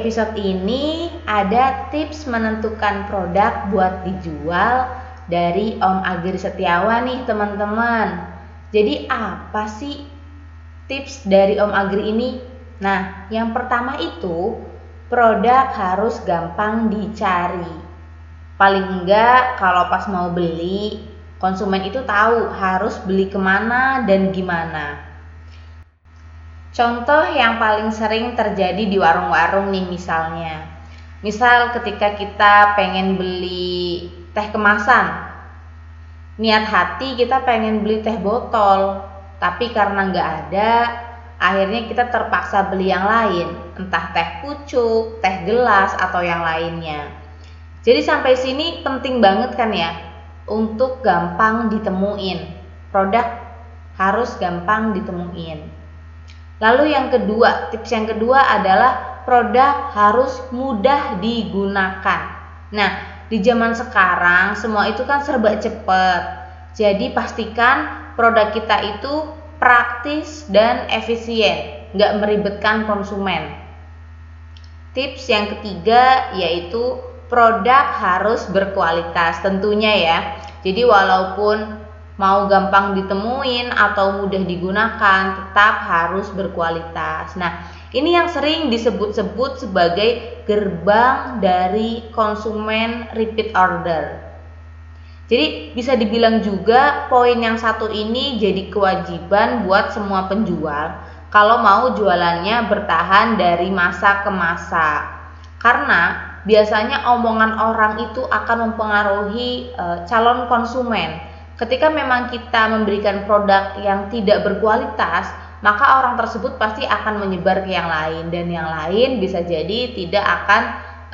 episode ini ada tips menentukan produk buat dijual dari Om Agri Setiawan nih teman-teman. Jadi apa sih tips dari Om Agri ini? Nah, yang pertama itu produk harus gampang dicari. Paling enggak kalau pas mau beli, konsumen itu tahu harus beli ke mana dan gimana. Contoh yang paling sering terjadi di warung-warung nih misalnya. Misal ketika kita pengen beli teh kemasan. Niat hati kita pengen beli teh botol, tapi karena nggak ada, akhirnya kita terpaksa beli yang lain, entah teh pucuk, teh gelas, atau yang lainnya. Jadi sampai sini penting banget kan ya, untuk gampang ditemuin. Produk harus gampang ditemuin. Lalu yang kedua, tips yang kedua adalah produk harus mudah digunakan. Nah, di zaman sekarang semua itu kan serba cepat. Jadi pastikan produk kita itu praktis dan efisien, nggak meribetkan konsumen. Tips yang ketiga yaitu produk harus berkualitas tentunya ya. Jadi walaupun mau gampang ditemuin atau mudah digunakan tetap harus berkualitas. Nah, ini yang sering disebut-sebut sebagai gerbang dari konsumen repeat order. Jadi bisa dibilang juga poin yang satu ini jadi kewajiban buat semua penjual kalau mau jualannya bertahan dari masa ke masa. Karena biasanya omongan orang itu akan mempengaruhi e, calon konsumen Ketika memang kita memberikan produk yang tidak berkualitas, maka orang tersebut pasti akan menyebar ke yang lain dan yang lain bisa jadi tidak akan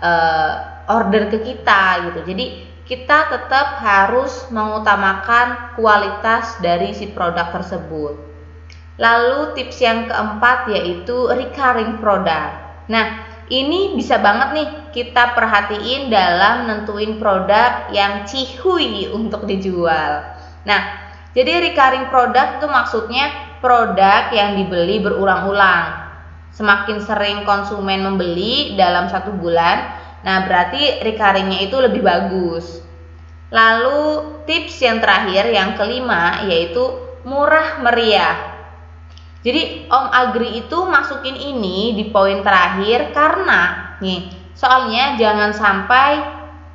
uh, order ke kita gitu. Jadi kita tetap harus mengutamakan kualitas dari si produk tersebut. Lalu tips yang keempat yaitu recurring product. Nah, ini bisa banget nih kita perhatiin dalam nentuin produk yang cihui untuk dijual. Nah, jadi recurring product itu maksudnya produk yang dibeli berulang-ulang. Semakin sering konsumen membeli dalam satu bulan, nah berarti recurringnya itu lebih bagus. Lalu tips yang terakhir yang kelima yaitu murah meriah. Jadi Om Agri itu masukin ini di poin terakhir karena nih, soalnya jangan sampai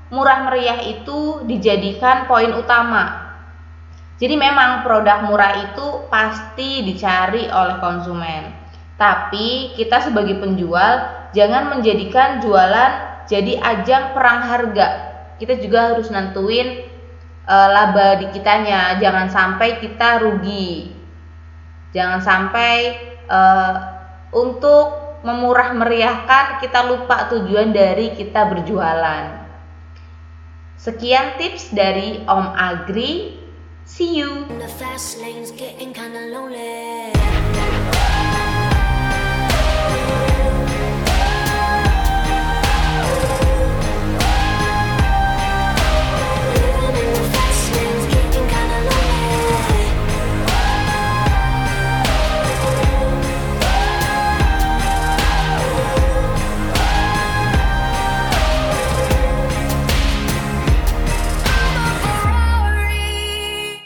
murah meriah itu dijadikan poin utama. Jadi memang produk murah itu pasti dicari oleh konsumen. Tapi kita sebagai penjual jangan menjadikan jualan jadi ajang perang harga. Kita juga harus nentuin e, laba di kitanya, jangan sampai kita rugi. Jangan sampai uh, untuk memurah meriahkan kita lupa tujuan dari kita berjualan. Sekian tips dari Om Agri. See you. In The fast lane's getting kinda lonely.